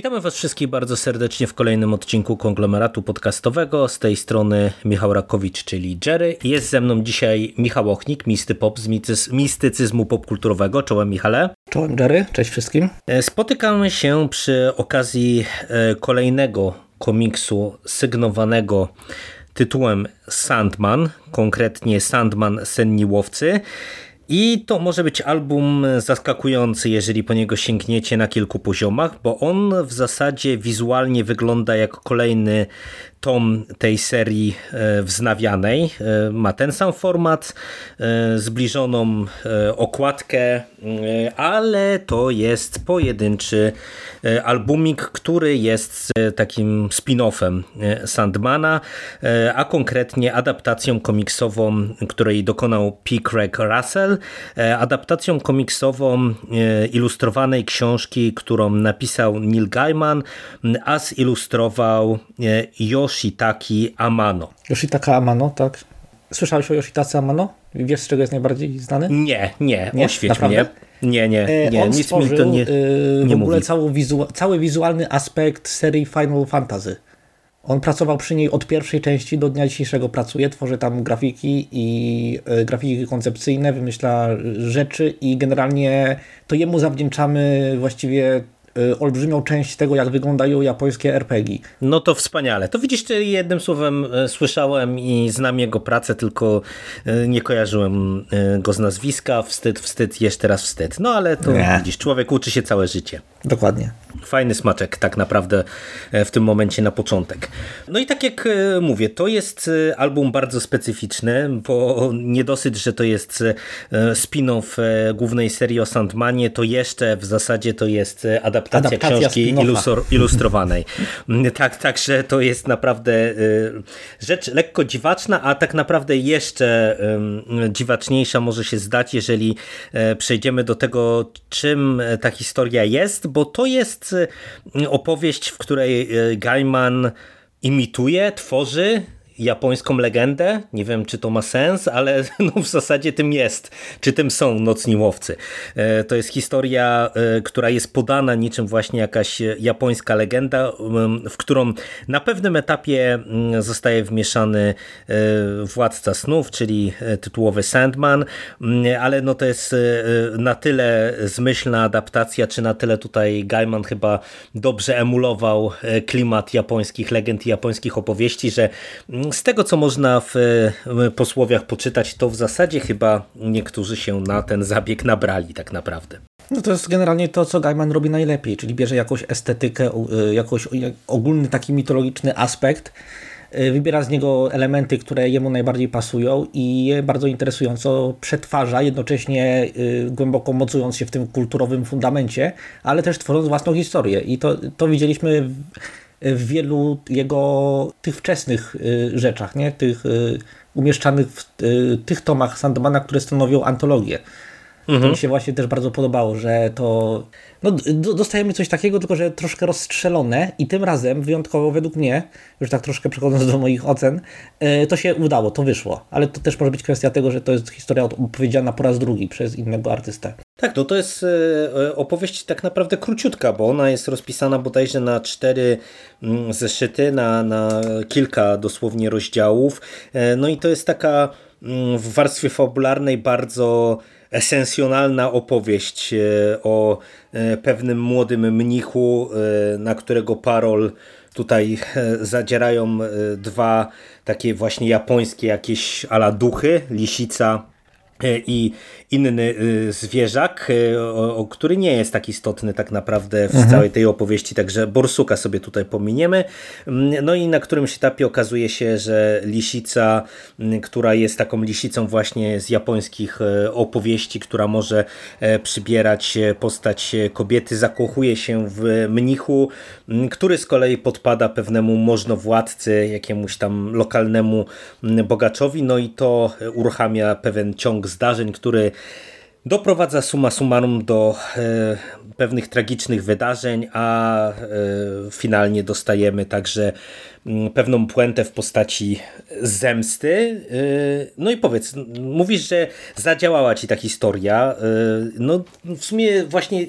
Witamy Was wszystkich bardzo serdecznie w kolejnym odcinku konglomeratu podcastowego. Z tej strony Michał Rakowicz, czyli Jerry. Jest ze mną dzisiaj Michał Ochnik, misty pop z mistycyzmu popkulturowego. Czołem Michale. Czołem Jerry, cześć wszystkim. E, spotykamy się przy okazji e, kolejnego komiksu sygnowanego tytułem Sandman, konkretnie Sandman Senni Łowcy. I to może być album zaskakujący, jeżeli po niego sięgniecie na kilku poziomach, bo on w zasadzie wizualnie wygląda jak kolejny tom tej serii e, wznawianej. E, ma ten sam format, e, zbliżoną okładkę, ale to jest pojedynczy albumik, który jest takim spin-offem Sandmana, a konkretnie adaptacją komiksową, której dokonał P. Craig Russell, adaptacją komiksową ilustrowanej książki, którą napisał Neil Gaiman, a zilustrował Yoshi Yoshitaki Amano. Yoshitaka Amano, tak. Słyszałeś o Yoshitace Amano? Wiesz, z czego jest najbardziej znany? Nie, nie, nie? oświeć Naprawdę? mnie. Nie, nie, e, nie, On nic mi to nie, e, nie w ogóle cały, wizu cały wizualny aspekt serii Final Fantasy. On pracował przy niej od pierwszej części do dnia dzisiejszego pracuje, tworzy tam grafiki i e, grafiki koncepcyjne, wymyśla rzeczy i generalnie to jemu zawdzięczamy właściwie Y, olbrzymią część tego, jak wyglądają japońskie RPG. No to wspaniale. To widzisz, jednym słowem e, słyszałem i znam jego pracę, tylko e, nie kojarzyłem e, go z nazwiska. Wstyd, wstyd, jeszcze raz wstyd. No ale to nie. widzisz, człowiek uczy się całe życie. Dokładnie. Fajny smaczek tak naprawdę w tym momencie na początek. No i tak jak mówię, to jest album bardzo specyficzny, bo nie dosyć, że to jest spin-off głównej serii o Sandmanie, to jeszcze w zasadzie to jest adaptacja adaptacja, adaptacja książki ilustrowanej. tak, także to jest naprawdę y, rzecz lekko dziwaczna, a tak naprawdę jeszcze dziwaczniejsza może się zdać, jeżeli e, przejdziemy do tego, czym ta historia jest, bo to jest y, opowieść, w której y, Gaiman imituje, tworzy japońską legendę. Nie wiem, czy to ma sens, ale no w zasadzie tym jest. Czy tym są Nocni Łowcy. E, to jest historia, e, która jest podana niczym właśnie jakaś japońska legenda, w którą na pewnym etapie zostaje wmieszany e, Władca Snów, czyli tytułowy Sandman, ale no to jest na tyle zmyślna adaptacja, czy na tyle tutaj Gaiman chyba dobrze emulował klimat japońskich legend i japońskich opowieści, że z tego, co można w posłowiach poczytać, to w zasadzie chyba niektórzy się na ten zabieg nabrali tak naprawdę. No to jest generalnie to, co Gaiman robi najlepiej, czyli bierze jakąś estetykę, y, jakoś ogólny taki mitologiczny aspekt, y, wybiera z niego elementy, które jemu najbardziej pasują i je bardzo interesująco przetwarza, jednocześnie y, głęboko mocując się w tym kulturowym fundamencie, ale też tworząc własną historię. I to, to widzieliśmy w wielu jego tych wczesnych y, rzeczach, nie? tych y, umieszczanych w y, tych tomach Sandmana, które stanowią antologię. Mhm. To mi się właśnie też bardzo podobało, że to no, dostajemy coś takiego, tylko że troszkę rozstrzelone i tym razem wyjątkowo według mnie, już tak troszkę przechodząc do moich ocen, to się udało, to wyszło. Ale to też może być kwestia tego, że to jest historia opowiedziana po raz drugi przez innego artystę. Tak, no to jest e, opowieść tak naprawdę króciutka, bo ona jest rozpisana bodajże na cztery mm, zeszyty, na, na kilka dosłownie rozdziałów. E, no i to jest taka w warstwie fabularnej bardzo esencjonalna opowieść e, o pewnym młodym mnichu, na którego parol tutaj zadzierają dwa takie właśnie japońskie jakieś ala duchy, lisica i inny y, zwierzak, y, o, o, który nie jest tak istotny tak naprawdę w mhm. całej tej opowieści, także Borsuka sobie tutaj pominiemy. Mm, no i na którymś etapie okazuje się, że lisica, mm, która jest taką lisicą właśnie z japońskich y, opowieści, która może e, przybierać postać kobiety, zakochuje się w mnichu, mm, który z kolei podpada pewnemu możnowładcy, jakiemuś tam lokalnemu bogaczowi, no i to uruchamia pewien ciąg zdarzeń, który doprowadza summa summarum do e, pewnych tragicznych wydarzeń, a e, finalnie dostajemy także mm, pewną puentę w postaci zemsty. E, no i powiedz, mówisz, że zadziałała ci ta historia. No w sumie właśnie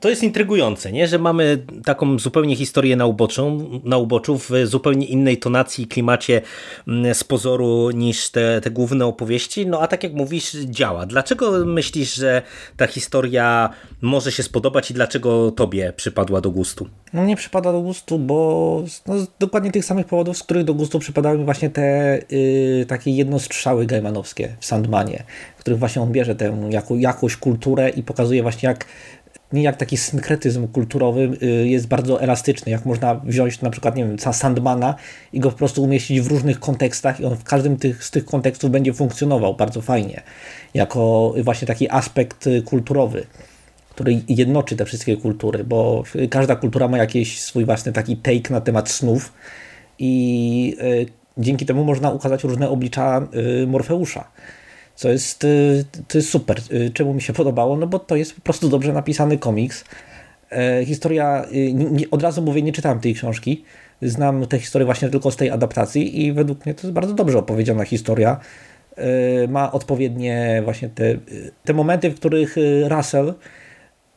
to jest intrygujące, nie? że mamy taką zupełnie historię na, uboczu, na uboczu w zupełnie innej tonacji i klimacie mm, z pozoru niż te, te główne opowieści, no a tak jak mówisz, działa. Dlaczego myślisz, że ta historia może się spodobać i dlaczego tobie przypadła do gustu? No nie przypada do gustu, bo no, z dokładnie tych samych powodów, z których do gustu przypadały mi właśnie te yy, takie jednostrzały gaimanowskie w Sandmanie, w których właśnie on bierze tę jako, jakąś kulturę i pokazuje właśnie jak jak taki synkretyzm kulturowy y, jest bardzo elastyczny, jak można wziąć na przykład, nie wiem, Sandmana i go po prostu umieścić w różnych kontekstach i on w każdym tych, z tych kontekstów będzie funkcjonował bardzo fajnie, jako właśnie taki aspekt y, kulturowy, który jednoczy te wszystkie kultury, bo każda kultura ma jakiś swój własny taki take na temat snów i y, dzięki temu można ukazać różne oblicza Morfeusza co jest, y, to jest super. Y, czemu mi się podobało? No bo to jest po prostu dobrze napisany komiks. E, historia, y, od razu mówię, nie czytałem tej książki. Znam tę historię właśnie tylko z tej adaptacji i według mnie to jest bardzo dobrze opowiedziana historia. E, ma odpowiednie właśnie te, te momenty, w których Russell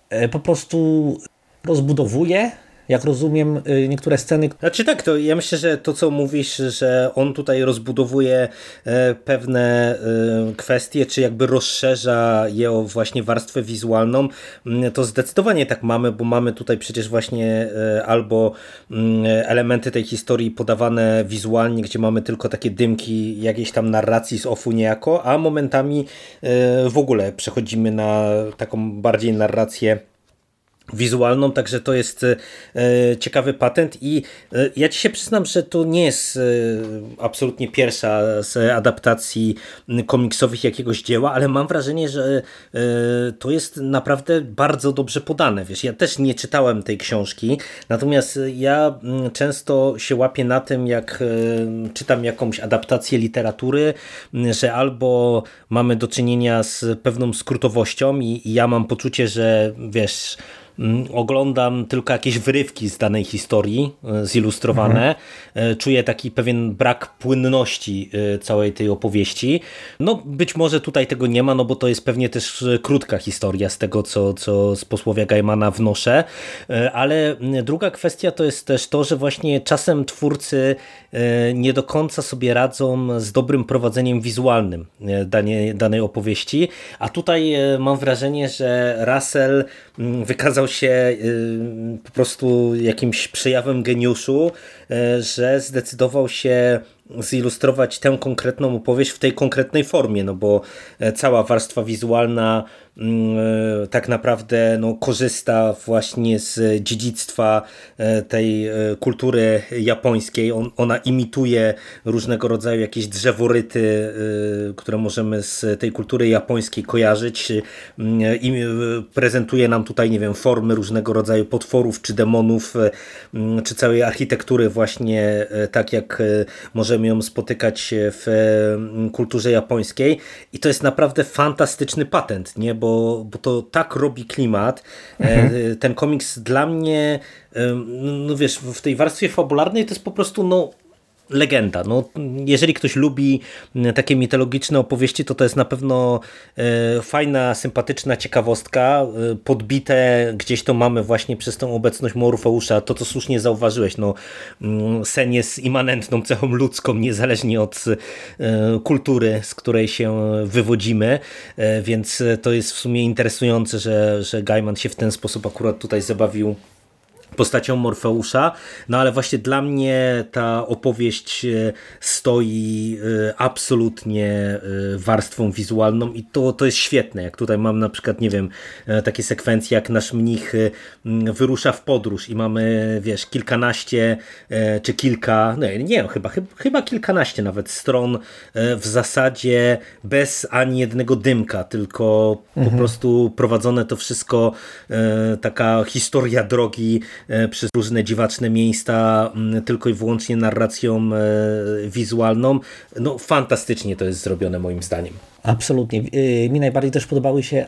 e, po prostu rozbudowuje jak rozumiem, y, niektóre sceny. Znaczy tak, to ja myślę, że to co mówisz, że on tutaj rozbudowuje e, pewne e, kwestie, czy jakby rozszerza je o właśnie warstwę wizualną, mm, to zdecydowanie tak mamy, bo mamy tutaj przecież właśnie e, albo mm, elementy tej historii podawane wizualnie, gdzie mamy tylko takie dymki jakiejś tam narracji z ofu niejako, a momentami w ogóle przechodzimy na taką bardziej narrację wizualną, także to jest e, ciekawy patent i e, ja ci się przyznam, że to nie jest e, absolutnie pierwsza z adaptacji komiksowych jakiegoś dzieła, ale mam wrażenie, że to jest naprawdę bardzo dobrze podane. Wiesz, ja też nie czytałem tej książki, natomiast ja często się łapię na tym, jak czytam jakąś adaptację literatury, że albo mamy do czynienia z pewną skrótowością i ja mam poczucie, że wiesz, oglądam tylko jakieś wyrywki z danej historii e, zilustrowane. Mhm. Czuję taki pewien brak płynności e, całej tej opowieści. No być może tutaj tego nie ma, no bo to jest pewnie też krótka historia z tego, co, co z posłowia Gaimana wnoszę, ale druga kwestia to jest też to, że właśnie czasem twórcy nie do końca sobie radzą z dobrym prowadzeniem wizualnym danej, danej opowieści, a tutaj mam wrażenie, że Russell mm, wykazał się y, po prostu jakimś przejawem geniuszu, y, że zdecydował się zilustrować tę konkretną opowieść w tej konkretnej formie, no bo e, cała warstwa wizualna mm, e, tak naprawdę no, korzysta właśnie z dziedzictwa e, tej kultury japońskiej. On, ona imituje różnego rodzaju jakieś drzeworyty, które możemy z tej kultury japońskiej kojarzyć i prezentuje nam tutaj, nie wiem, formy różnego rodzaju potworów czy demonów, czy całej architektury właśnie tak jak możemy możemy ją spotykać w kulturze japońskiej i to jest naprawdę fantastyczny patent, nie? Bo, bo to tak robi klimat. E, mhm. Ten komiks dla mnie, no wiesz, w tej warstwie fabularnej to jest po prostu no, legenda. No, jeżeli ktoś lubi takie mitologiczne opowieści, to to jest na pewno e, fajna, sympatyczna ciekawostka. E, podbite gdzieś to mamy właśnie przez tą obecność Morfeusza. To, co słusznie zauważyłeś, no, mm, sen jest immanentną cechą ludzką, niezależnie od e, kultury, z której się wywodzimy, więc to jest w sumie interesujące, że, że Gaiman się w ten sposób akurat tutaj zabawił postacią Morfeusza, no ale właśnie dla mnie ta opowieść e, stoi e, absolutnie e, warstwą wizualną i to, to jest świetne, jak tutaj mam na przykład, nie wiem, takie sekwencje, jak nasz mnich wyrusza w podróż i mamy, wiesz, kilkanaście czy kilka, no nie, chyba, chyba kilkanaście nawet stron w zasadzie bez ani jednego dymka, tylko mhm. po prostu prowadzone to wszystko taka historia drogi przez różne dziwaczne miejsca, tylko i wyłącznie narracją e, wizualną. No fantastycznie to jest zrobione moim zdaniem. Absolutnie. E, mi najbardziej też podobały się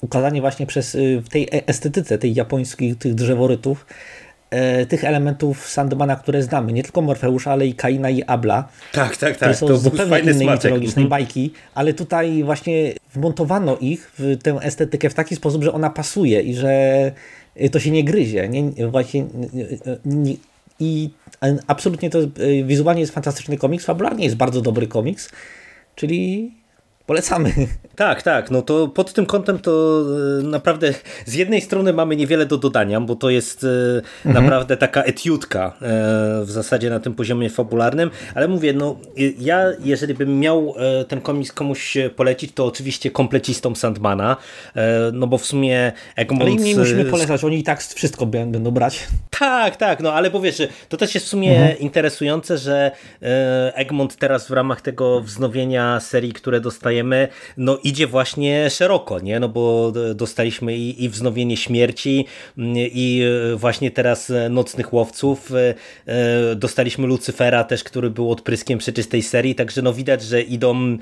ukazanie właśnie przez w tej estetyce tej japońskich tych drzeworytów e, tych elementów Sandmana, które znamy. Nie tylko Morfeusza, ale i Kaina i Abla. Tak, tak, tak. są to z był zupełnie smaczek. mitologicznej Mhm. bajki, ale tutaj właśnie wmontowano ich w tę estetykę w taki sposób, że ona pasuje i że to się nie gryzie. Nie, nie- właśnie, nie, nie, I e, absolutnie to y, wizualnie jest fantastyczny komiks, fabularnie jest bardzo dobry komiks, czyli polecamy. Tak, tak, no to pod tym kątem to e, naprawdę z jednej strony mamy niewiele do dodania, bo to jest e, naprawdę taka etiudka e, w zasadzie na tym poziomie fabularnym, ale mówię, no ja jeżeli bym miał ten komiks komuś polecić, to oczywiście komplecistom Sandmana, no bo w sumie Egmont... Ale im nie musimy polecać, oni i tak wszystko bę- będą brać. Tak, tak, no ale powiesz, to też jest w sumie interesujące, że Egmont teraz w ramach tego wznowienia serii, które dostajemy, no idzie właśnie szeroko, nie? No bo dostaliśmy i, i wznowienie śmierci mm, i e, właśnie teraz e, Nocnych Łowców, e, dostaliśmy Lucyfera też, który był odpryskiem przecież tej serii, także no widać, że idą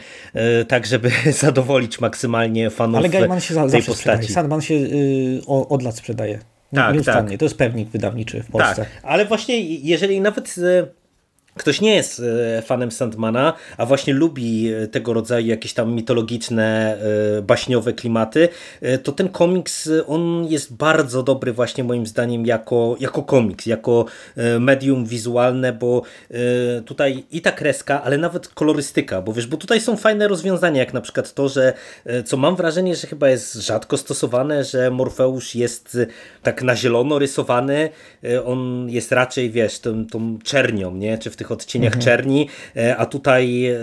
tak, żeby zadowolić maksymalnie fanów Ale Gaiman się za, tej postaci. sprzedaje. Sandman się y, od lat sprzedaje. Tak, Nieustannie. tak. To jest pewnik wydawniczy w Polsce. Tak, ale właśnie jeżeli nawet ktoś nie jest e, fanem Sandmana, a właśnie lubi e, tego rodzaju jakieś tam mitologiczne, e, baśniowe klimaty, to ten komiks, on jest bardzo dobry właśnie moim zdaniem jako, jako komiks, jako medium wizualne, bo tutaj i ta kreska, ale nawet kolorystyka, bo wiesz, bo tutaj są fajne rozwiązania, jak na przykład to, że co mam wrażenie, że chyba jest rzadko stosowane, że Morfeusz jest tak na zielono rysowany, on jest raczej, wiesz, tą, tą czernią, nie? czy w tych odcieniach czerni, e, a tutaj e,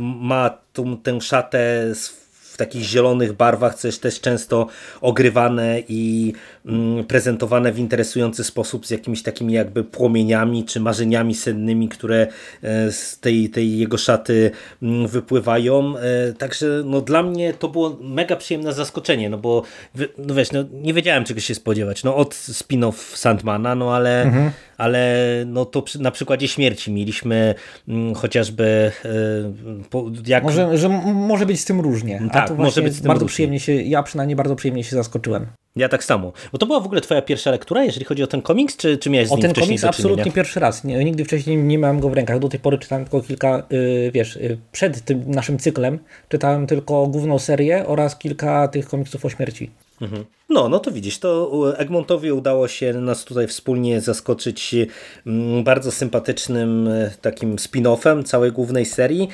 ma tą, tę szatę z- w takich zielonych barwach, co jest też często ogrywane i mm, prezentowane w interesujący sposób z jakimiś takimi jakby płomieniami czy marzeniami sennymi, które e, z tej, tej jego szaty mm, wypływają. E, Także no, dla mnie to było mega przyjemne zaskoczenie, no bo no wiesz, no, nie wiedziałem czego się spodziewać. No od spin-off Sandmana, no ale, ale no, to przy, na przykładzie śmierci mieliśmy mm, chociażby e, po, jak Może, że m- może być z tym różnie. A Tak, to może być bardzo różnie. przyjemnie się, ja przynajmniej bardzo przyjemnie się zaskoczyłem. Ja tak samo. Bo to była w ogóle twoja pierwsza lektura, jeżeli chodzi o ten komiks, czy, czy miałeś z O nim ten wcześniej komiks absolutnie pierwszy raz. Nie, nigdy wcześniej nie miałem go w rękach. Do tej pory czytałem tylko kilka, y, wiesz, y, przed tym naszym cyklem czytałem tylko główną serię oraz kilka tych komiksów o śmierci. No, no to widzisz, to Egmontowi udało się nas tutaj wspólnie zaskoczyć mm, bardzo sympatycznym e, takim spin-offem całej głównej serii.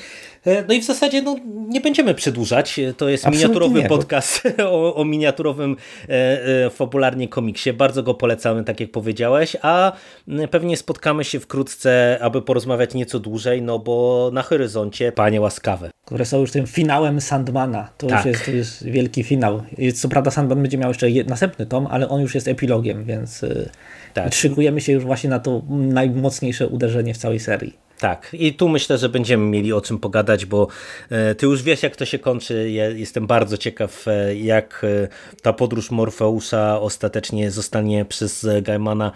E, No i w zasadzie no, nie będziemy przedłużać. To jest Absolutnie miniaturowy nie, podcast o, o miniaturowym e, e, fabularnie komiksie. Bardzo go polecamy, tak jak powiedziałeś, a pewnie spotkamy się wkrótce, aby porozmawiać nieco dłużej, no bo na horyzoncie panie łaskawe. Które są już tym finałem Sandmana. To Tak. już jest, to jest wielki finał. I Co prawda Sandman będzie miał jeszcze je- następny tom, ale on już jest epilogiem, więc y, Tak. szykujemy się już właśnie na to najmocniejsze uderzenie w całej serii. Tak, i tu myślę, że będziemy mieli o czym pogadać, bo e, ty już wiesz, jak to się kończy. Ja jestem bardzo ciekaw, e, jak e, ta podróż Morfeusza ostatecznie zostanie przez Gaimana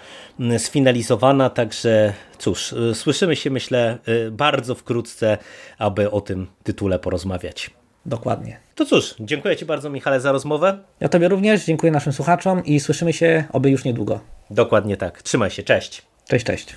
sfinalizowana. Także cóż, słyszymy się, myślę, bardzo wkrótce, aby o tym tytule porozmawiać. Dokładnie. To cóż, dziękuję Ci bardzo, Michale, za rozmowę. Ja Tobie również, dziękuję naszym słuchaczom i słyszymy się oby już niedługo. Dokładnie tak. Trzymaj się, cześć. Cześć, cześć.